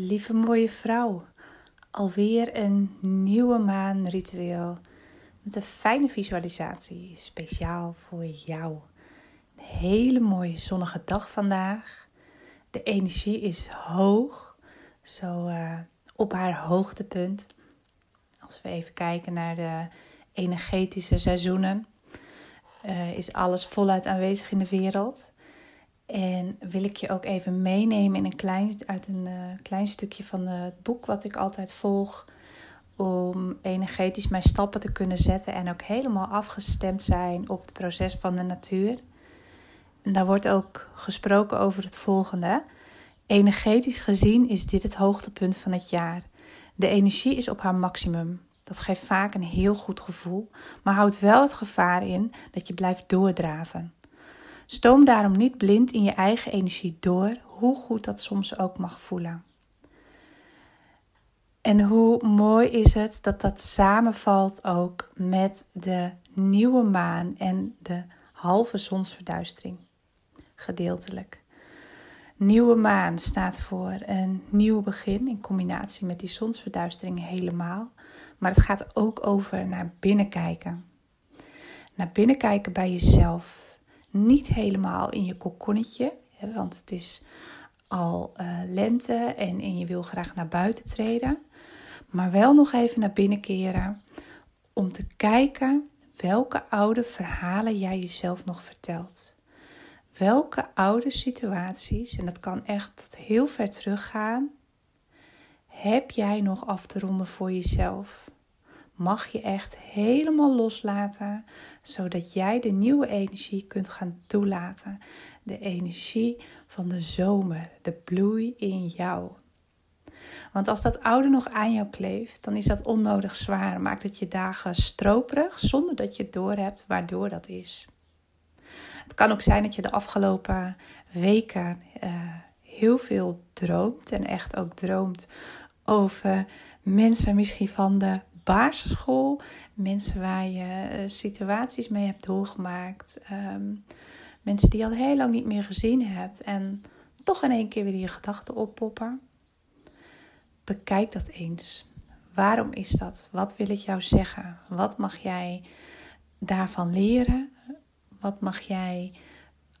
Lieve mooie vrouw, alweer een nieuwe maanritueel met een fijne visualisatie, speciaal voor jou. Een hele mooie zonnige dag vandaag. De energie is hoog, zo uh, op haar hoogtepunt. Als we even kijken naar de energetische seizoenen, uh, is alles voluit aanwezig in de wereld. En wil ik je ook even meenemen in een klein, uit een uh, klein stukje van het boek wat ik altijd volg. Om energetisch mijn stappen te kunnen zetten en ook helemaal afgestemd zijn op het proces van de natuur. En daar wordt ook gesproken over het volgende. Energetisch gezien is dit het hoogtepunt van het jaar. De energie is op haar maximum. Dat geeft vaak een heel goed gevoel, maar houdt wel het gevaar in dat je blijft doordraven. Stoom daarom niet blind in je eigen energie door, hoe goed dat soms ook mag voelen. En hoe mooi is het dat dat samenvalt ook met de nieuwe maan en de halve zonsverduistering, gedeeltelijk. Nieuwe maan staat voor een nieuw begin in combinatie met die zonsverduistering helemaal. Maar het gaat ook over naar binnen kijken. Naar binnen kijken bij jezelf niet helemaal in je kokonnetje, want het is al uh, lente en, en je wil graag naar buiten treden. Maar wel nog even naar binnen keren om te kijken welke oude verhalen jij jezelf nog vertelt. Welke oude situaties, en dat kan echt tot heel ver teruggaan, heb jij nog af te ronden voor jezelf? Mag je echt helemaal loslaten, zodat jij de nieuwe energie kunt gaan toelaten. De energie van de zomer, de bloei in jou. Want als dat oude nog aan jou kleeft, dan is dat onnodig zwaar. Maakt het je dagen stroperig zonder dat je het doorhebt waardoor dat is. Het kan ook zijn dat je de afgelopen weken uh, heel veel droomt en echt ook droomt over mensen misschien van de basisschool. Mensen waar je uh, situaties mee hebt doorgemaakt. Um, mensen die je al heel lang niet meer gezien hebt. En toch in één keer weer je gedachten oppoppen. Bekijk dat eens. Waarom is dat? Wat wil het jou zeggen? Wat mag jij daarvan leren? Wat mag jij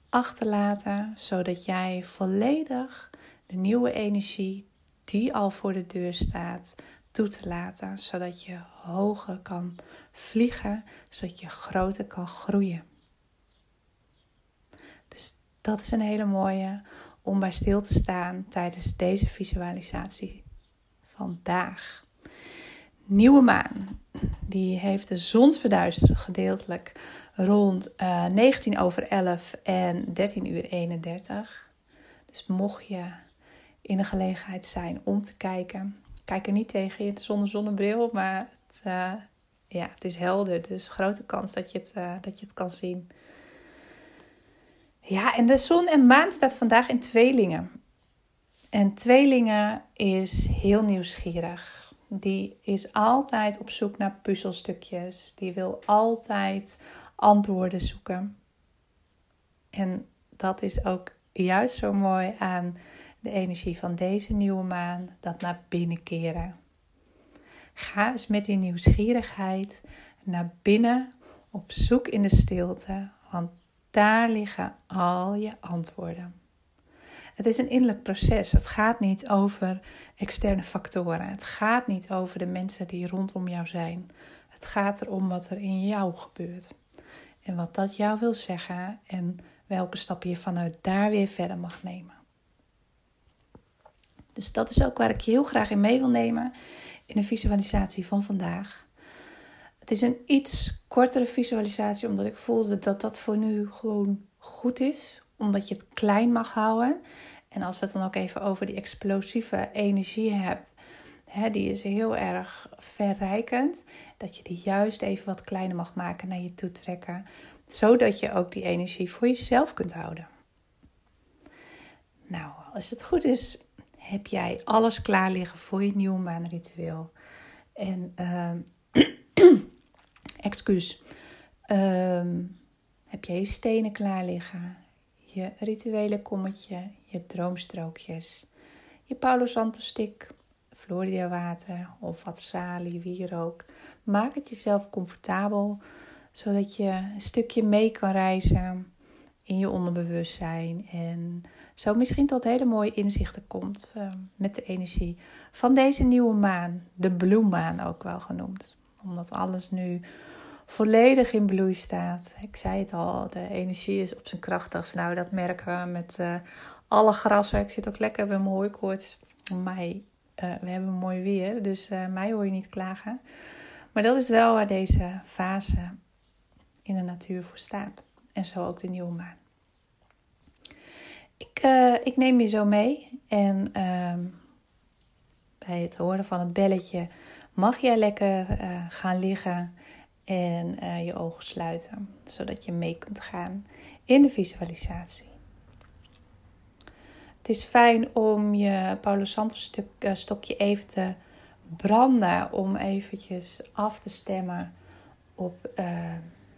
achterlaten, zodat jij volledig de nieuwe energie die al voor de deur staat, toe te laten, zodat je hoger kan vliegen, zodat je groter kan groeien. Dus dat is een hele mooie om bij stil te staan tijdens deze visualisatie vandaag. Nieuwe maan, die heeft de zonsverduistering gedeeltelijk rond uh, eh, 19 over 11 en 13 uur 31. Dus mocht je in de gelegenheid zijn om te kijken, kijk er niet tegen je zonder zonnebril, maar het, uh, ja, het is helder. Dus grote kans dat je, het, uh, dat je het kan zien. Ja, en de zon en maan staat vandaag in tweelingen. En tweelingen is heel nieuwsgierig. Die is altijd op zoek naar puzzelstukjes. Die wil altijd antwoorden zoeken. En dat is ook juist zo mooi aan de energie van deze nieuwe maan, dat naar binnen keren. Ga eens met die nieuwsgierigheid naar binnen op zoek in de stilte, want daar liggen al je antwoorden. Het is een innerlijk proces. Het gaat niet over externe factoren. Het gaat niet over de mensen die rondom jou zijn. Het gaat erom wat er in jou gebeurt. En wat dat jou wil zeggen en welke stappen je vanuit daar weer verder mag nemen. Dus dat is ook waar ik je heel graag in mee wil nemen in de visualisatie van vandaag. Het is een iets kortere visualisatie, omdat ik voelde dat dat voor nu gewoon goed is. Omdat je het klein mag houden. En als we het dan ook even over die explosieve energie hebben, hè, die is heel erg verrijkend. Dat je die juist even wat kleiner mag maken naar je toe trekken. Zodat je ook die energie voor jezelf kunt houden. Nou, als het goed is, heb jij alles klaar liggen voor je nieuwe maanritueel. En, uh, excuus, ehm, heb jij je stenen klaar liggen, je rituele kommetje, je droomstrookjes, je Palo Santo stick, Florida water of wat salie, wierook. Maak het jezelf comfortabel, zodat je een stukje mee kan reizen in je onderbewustzijn. En zo misschien tot hele mooie inzichten komt uh, met de energie van deze nieuwe maan. De bloemmaan ook wel genoemd. Omdat alles nu volledig in bloei staat. Ik zei het al, de energie is op zijn krachtigst. Nou, dat merken we met uh, alle grassen. Ik zit ook lekker bij mijn hooikoorts. Mij, uh, we hebben mooi weer, dus uh, mij hoor je niet klagen. Maar dat is wel waar deze fase in de natuur voor staat. En zo ook de nieuwe maan. Ik, ik neem je zo mee. En ehm, bij het horen van het belletje mag jij lekker gaan liggen en uh, je ogen sluiten, zodat je mee kunt gaan in de visualisatie. Het is fijn om je Paulo Santos stuk, stokje even te branden, om eventjes af te stemmen op,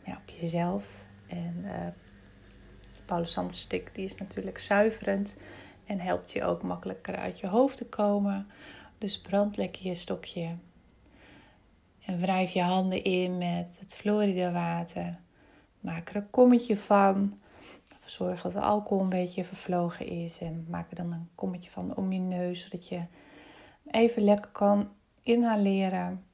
ja, op jezelf. En Stuk die is natuurlijk zuiverend en helpt je ook makkelijker uit je hoofd te komen. Dus brand lekker je stokje en wrijf je handen in met het Florida water. Maak er een kommetje van. Zorg dat de alcohol een beetje vervlogen is. En maak er dan een kommetje van om je neus. Zodat je even lekker kan inhaleren.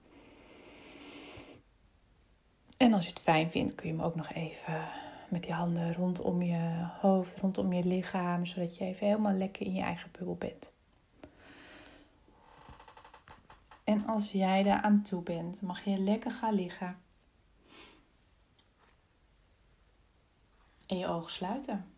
En als je het fijn vindt, kun je hem ook nog even met die handen rondom je hoofd, rondom je lichaam. Zodat je even helemaal lekker in je eigen bubbel bent. En als jij daar aan toe bent, mag je lekker gaan liggen. En je ogen sluiten.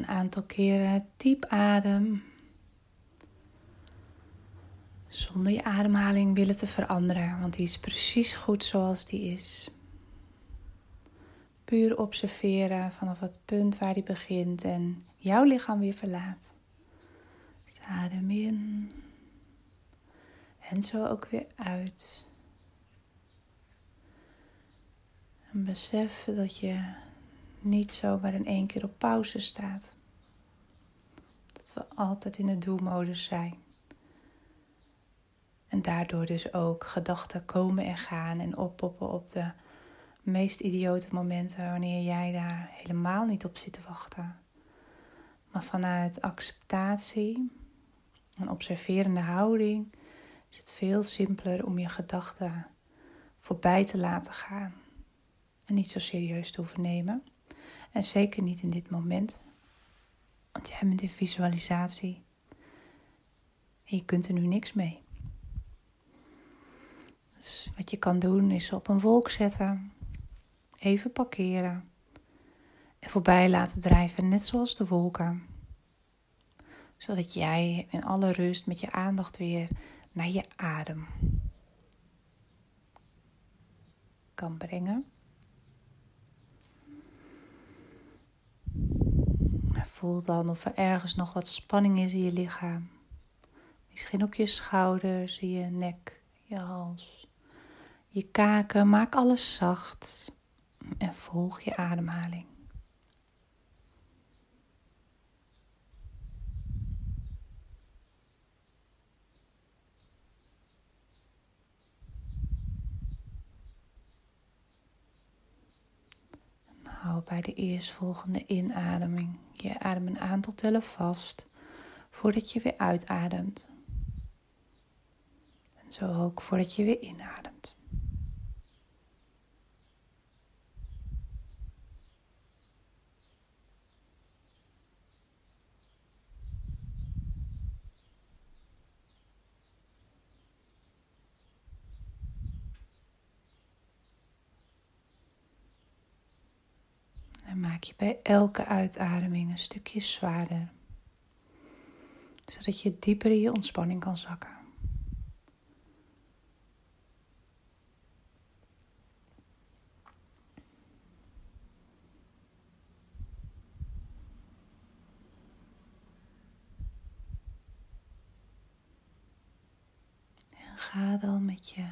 Een aantal keren diep adem. Zonder je ademhaling willen te veranderen, want die is precies goed zoals die is. Puur observeren vanaf het punt waar die begint en jouw lichaam weer verlaat. Dus adem in en zo ook weer uit. En besef dat je niet zomaar in één keer op pauze staat. Dat we altijd in de doelmodus zijn. En daardoor dus ook gedachten komen en gaan en oppoppen op de meest idiote momenten wanneer jij daar helemaal niet op zit te wachten. Maar vanuit acceptatie en observerende houding is het veel simpeler om je gedachten voorbij te laten gaan en niet zo serieus te hoeven nemen. En zeker niet in dit moment. Want jij bent in visualisatie. En je kunt er nu niks mee. Dus wat je kan doen is op een wolk zetten. Even parkeren. En voorbij laten drijven, net zoals de wolken. Zodat jij in alle rust met je aandacht weer naar je adem kan brengen. Voel dan of er ergens nog wat spanning is in je lichaam. Misschien op je schouders, je nek, je hals, je kaken. Maak alles zacht en volg je ademhaling. Bij de eerstvolgende inademing je adem een aantal tellen vast voordat je weer uitademt. En zo ook voordat je weer inademt. maak je bij elke uitademing een stukje zwaarder, zodat je dieper in je ontspanning kan zakken. ga dan met je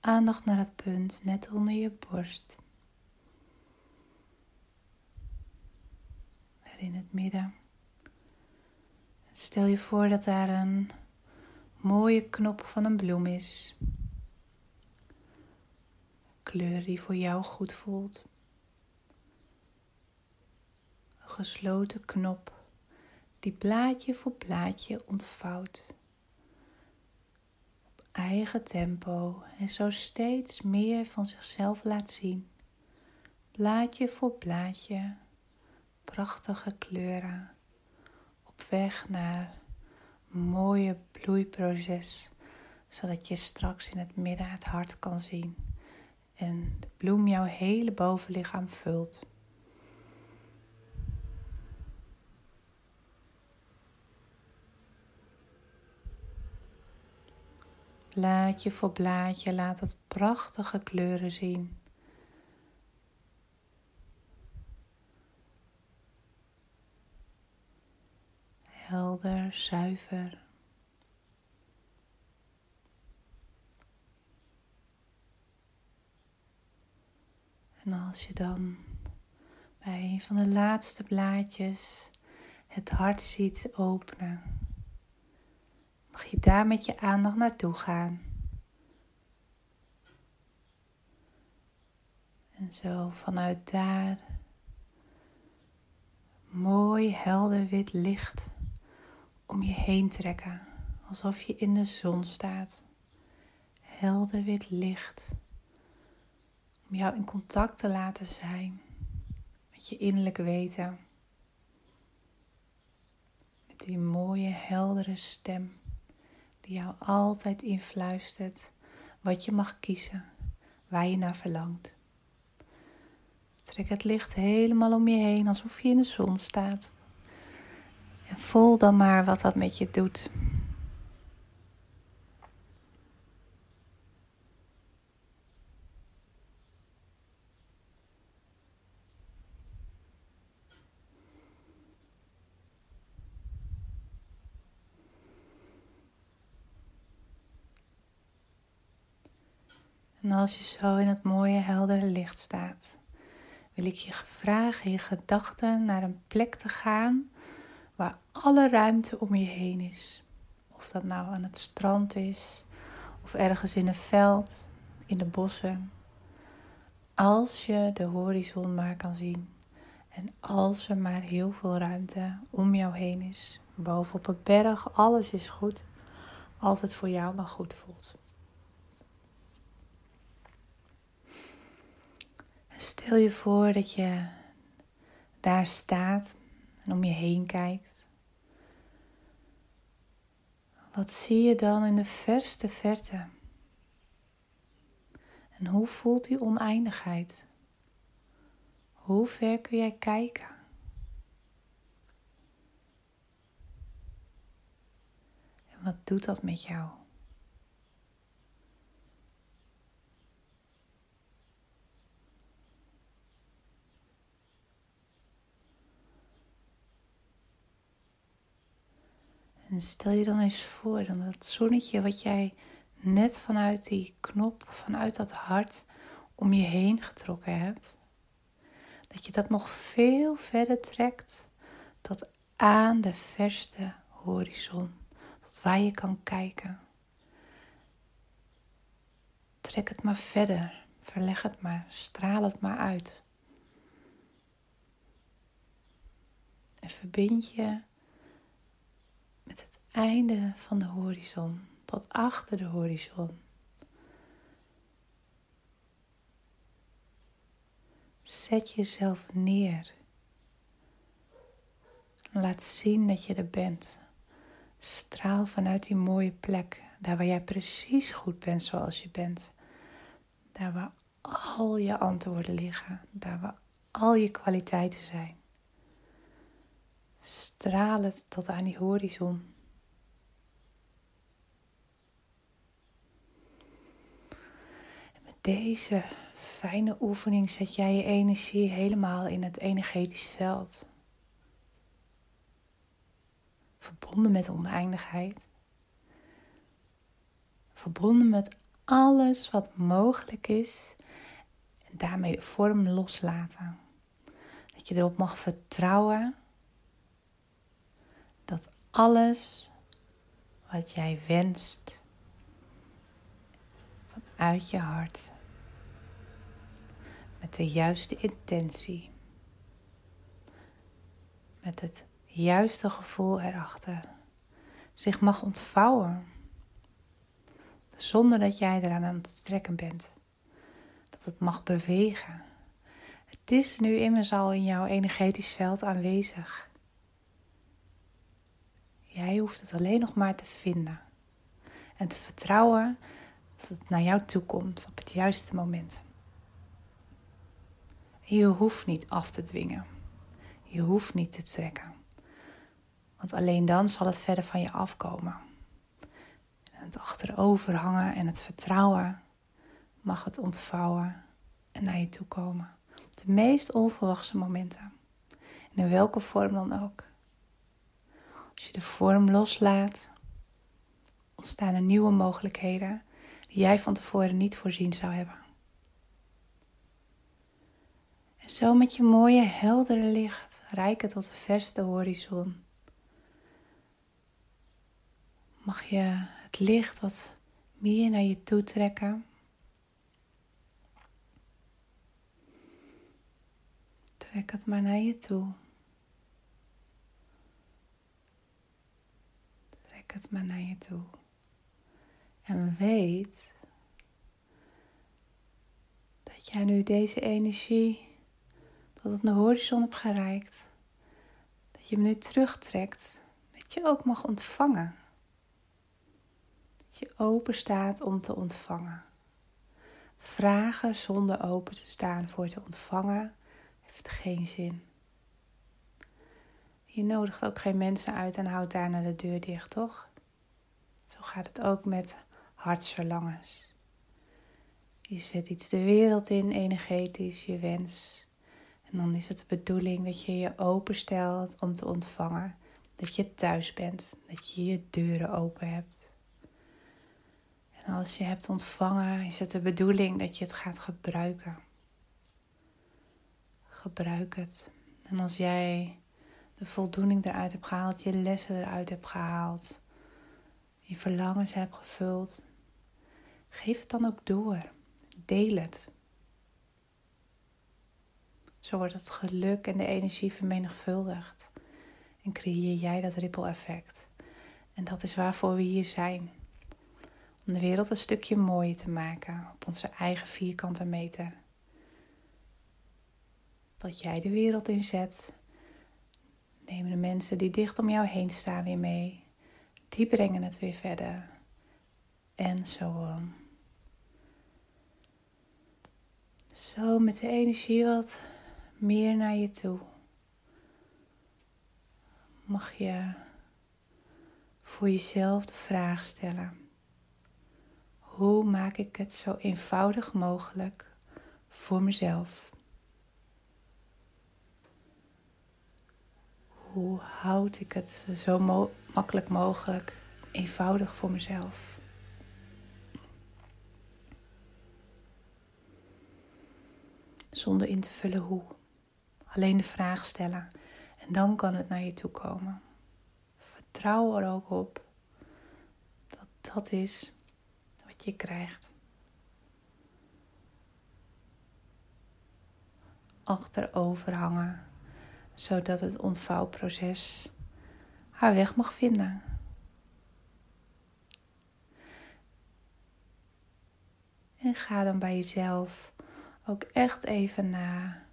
aandacht naar het punt net onder je borst. In het midden. Stel je voor dat daar een mooie knop van een bloem is. Kleur die voor jou goed voelt. Een gesloten knop die blaadje voor blaadje ontvouwt. Op eigen tempo en zo steeds meer van zichzelf laat zien. Blaadje voor blaadje, prachtige kleuren. Op weg naar een mooie bloeiproces, zodat je straks in het midden het hart kan zien en de bloem jouw hele bovenlichaam vult. Blaadje voor blaadje laat het prachtige kleuren zien. Helder, zuiver. En als je dan bij een van de laatste blaadjes het hart ziet openen, mag je daar met je aandacht naartoe gaan. En zo vanuit daar mooi helder wit licht om je heen trekken, alsof je in de zon staat. Helder wit licht om jou in contact te laten zijn met je innerlijke weten. Met die mooie, heldere stem die jou altijd influistert wat je mag kiezen, waar je naar verlangt. Trek het licht helemaal om je heen alsof je in de zon staat. En voel dan maar wat dat met je doet. En als je zo in het mooie heldere licht staat, wil ik je vragen je gedachten naar een plek te gaan waar alle ruimte om je heen is. Of dat nou aan het strand is, of ergens in een veld, in de bossen. Als je de horizon maar kan zien en als er maar heel veel ruimte om jou heen is, boven op een berg, alles is goed, als het voor jou maar goed voelt. Stel je voor dat je daar staat en om je heen kijkt. Wat zie je dan in de verste verte? En hoe voelt die oneindigheid? Hoe ver kun jij kijken? En wat doet dat met jou? En stel je dan eens voor, dan dat zonnetje wat jij net vanuit die knop, vanuit dat hart om je heen getrokken hebt, dat je dat nog veel verder trekt tot aan de verste horizon, tot waar je kan kijken. Trek het maar verder, verleg het maar, straal het maar uit. En verbind je einde van de horizon tot achter de horizon. Zet jezelf neer. Laat zien dat je er bent. Straal vanuit die mooie plek, daar waar jij precies goed bent zoals je bent. Daar waar al je antwoorden liggen, daar waar al je kwaliteiten zijn. Straal het tot aan die horizon. En met deze fijne oefening zet jij je energie helemaal in het energetisch veld. Verbonden met oneindigheid. Verbonden met alles wat mogelijk is. En daarmee de vorm loslaten. Dat je erop mag vertrouwen dat alles wat jij wenst vanuit je hart met de juiste intentie, met het juiste gevoel erachter, zich mag ontvouwen. Zonder dat jij eraan aan het trekken bent. Dat het mag bewegen. Het is nu immers al in jouw energetisch veld aanwezig. Jij hoeft het alleen nog maar te vinden. En te vertrouwen dat het naar jou toe komt op het juiste moment. Je hoeft niet af te dwingen. Je hoeft niet te trekken. Want alleen dan zal het verder van je afkomen. En het achterover hangen en het vertrouwen mag het ontvouwen en naar je toe komen. De meest onverwachte momenten. in welke vorm dan ook. Als je de vorm loslaat, ontstaan er nieuwe mogelijkheden die jij van tevoren niet voorzien zou hebben. Zo met je mooie heldere licht rijken tot de verste horizon. Mag je het licht wat meer naar je toe trekken. Trek het maar naar je toe. Trek het maar naar je toe. En weet dat jij nu deze energie dat het naar de horizon hebt gereikt. Dat je hem nu terugtrekt. Dat je ook mag ontvangen. Dat je open staat om te ontvangen. Vragen zonder open te staan voor te ontvangen heeft geen zin. Je nodigt ook geen mensen uit en houdt daarna de deur dicht, toch? Zo gaat het ook met hartsverlangens. Je zet iets de wereld in, energetisch, je wens. En dan is het de bedoeling dat je je openstelt om te ontvangen. Dat je thuis bent, dat je je deuren open hebt. En als je hebt ontvangen, is het de bedoeling dat je het gaat gebruiken. Gebruik het. En als jij de voldoening eruit hebt gehaald, je lessen eruit hebt gehaald, je verlangens hebt gevuld, geef het dan ook door. Deel het. Zo wordt het geluk en de energie vermenigvuldigd. En creëer jij dat ripple effect. En dat is waarvoor we hier zijn. Om de wereld een stukje mooier te maken op onze eigen vierkante meter. Dat jij de wereld inzet. Nemen de mensen die dicht om jou heen staan weer mee. Die brengen het weer verder. En zo. Zo met de energie wat meer naar je toe. Mag je voor jezelf de vraag stellen: hoe maak ik het zo eenvoudig mogelijk voor mezelf? Hoe houd ik het zo makkelijk mogelijk eenvoudig voor mezelf? Zonder in te vullen hoe. Alleen de vraag stellen en dan kan het naar je toe komen. Vertrouw er ook op dat dat is wat je krijgt. Achterover hangen, zodat het ontvouwproces haar weg mag vinden. En ga dan bij jezelf ook echt even na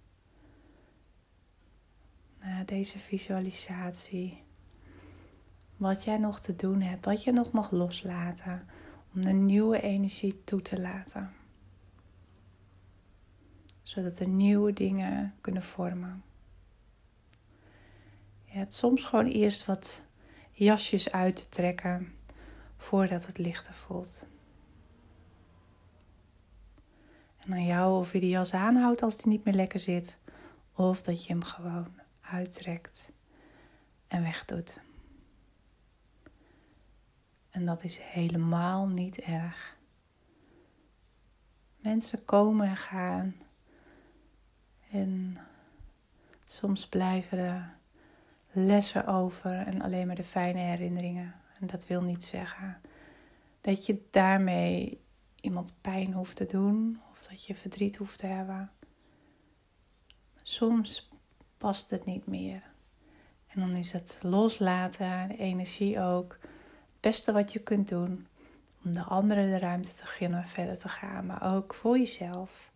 deze visualisatie. Wat jij nog te doen hebt, wat je nog mag loslaten om de nieuwe energie toe te laten. Zodat er nieuwe dingen kunnen vormen. Je hebt soms gewoon eerst wat jasjes uit te trekken voordat het lichter voelt. En aan jou of je die jas aanhoudt als die niet meer lekker zit, of dat je hem gewoon uittrekt en wegdoet. En dat is helemaal niet erg. Mensen komen en gaan. En soms blijven er lessen over en alleen maar de fijne herinneringen. En dat wil niet zeggen dat je daarmee iemand pijn hoeft te doen of dat je verdriet hoeft te hebben. Soms past het niet meer. En dan is het loslaten, de energie ook, het beste wat je kunt doen om de anderen de ruimte te geven verder te gaan, maar ook voor jezelf.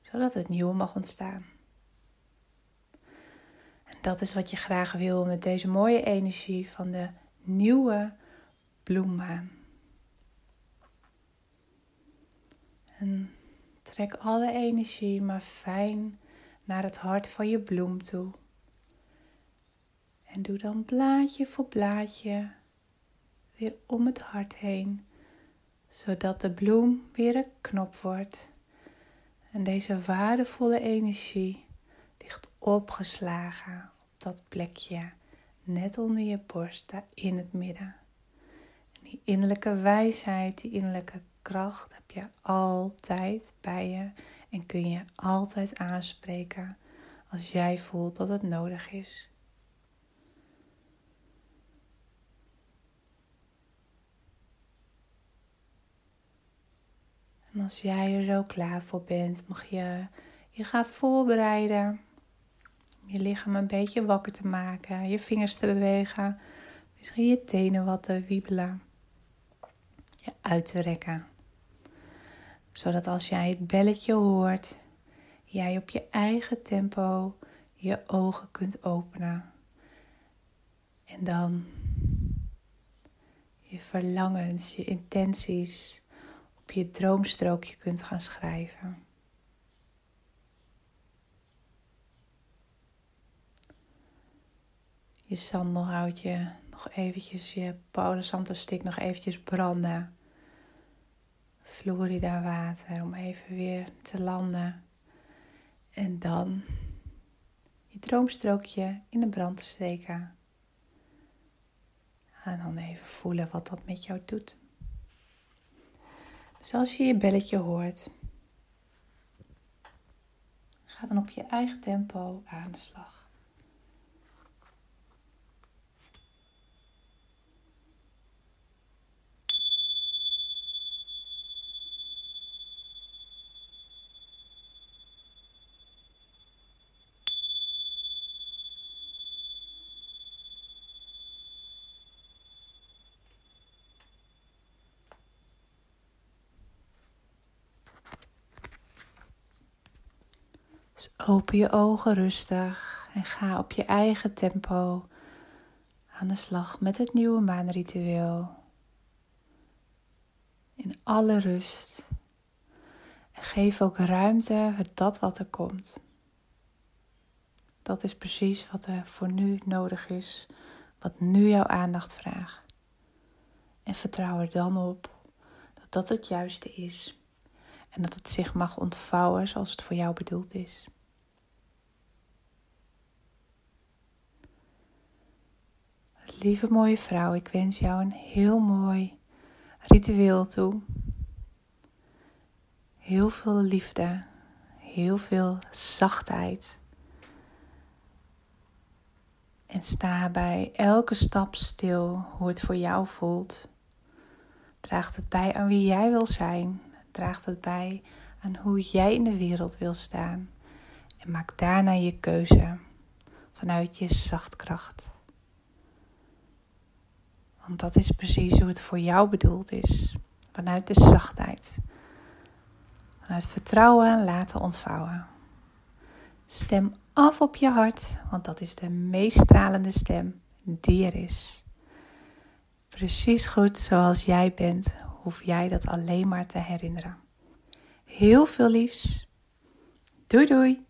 Zodat het nieuwe mag ontstaan. En dat is wat je graag wil met deze mooie energie van de nieuwe bloemmaan. En trek alle energie maar fijn naar het hart van je bloem toe. En doe dan blaadje voor blaadje weer om het hart heen, zodat de bloem weer een knop wordt. En deze waardevolle energie ligt opgeslagen op dat plekje, net onder je borst, daar in het midden. En die innerlijke wijsheid, die innerlijke kracht heb je altijd bij je en kun je altijd aanspreken als jij voelt dat het nodig is. En als jij er zo klaar voor bent, mag je je gaan voorbereiden. Om je lichaam een beetje wakker te maken, je vingers te bewegen, misschien je tenen wat te wiebelen, je uit te rekken zodat als jij het belletje hoort, jij op je eigen tempo je ogen kunt openen. En dan je verlangens, je intenties op je droomstrookje kunt gaan schrijven. Je sandelhoutje nog eventjes, je stick nog eventjes branden. Florida water om even weer te landen. En dan je droomstrookje in de brand te steken. En dan even voelen wat dat met jou doet. Dus als je je belletje hoort, ga dan op je eigen tempo aan de slag. Dus open je ogen rustig en ga op je eigen tempo aan de slag met het nieuwe maanritueel. In alle rust. En geef ook ruimte voor dat wat er komt. Dat is precies wat er voor nu nodig is, wat nu jouw aandacht vraagt. En vertrouw er dan op dat dat het juiste is en dat het zich mag ontvouwen zoals het voor jou bedoeld is. Lieve mooie vrouw, ik wens jou een heel mooi ritueel toe. Heel veel liefde, heel veel zachtheid. En sta bij elke stap stil hoe het voor jou voelt. Draagt het bij aan wie jij wil zijn. Draagt het bij aan hoe jij in de wereld wil staan. En maak daarna je keuze vanuit je zachtkracht. Want dat is precies hoe het voor jou bedoeld is. Vanuit de zachtheid. Vanuit vertrouwen laten ontvouwen. Stem af op je hart, want dat is de meest stralende stem die er is. Precies goed zoals jij bent, hoef jij dat alleen maar te herinneren. Heel veel liefs. Doei doei.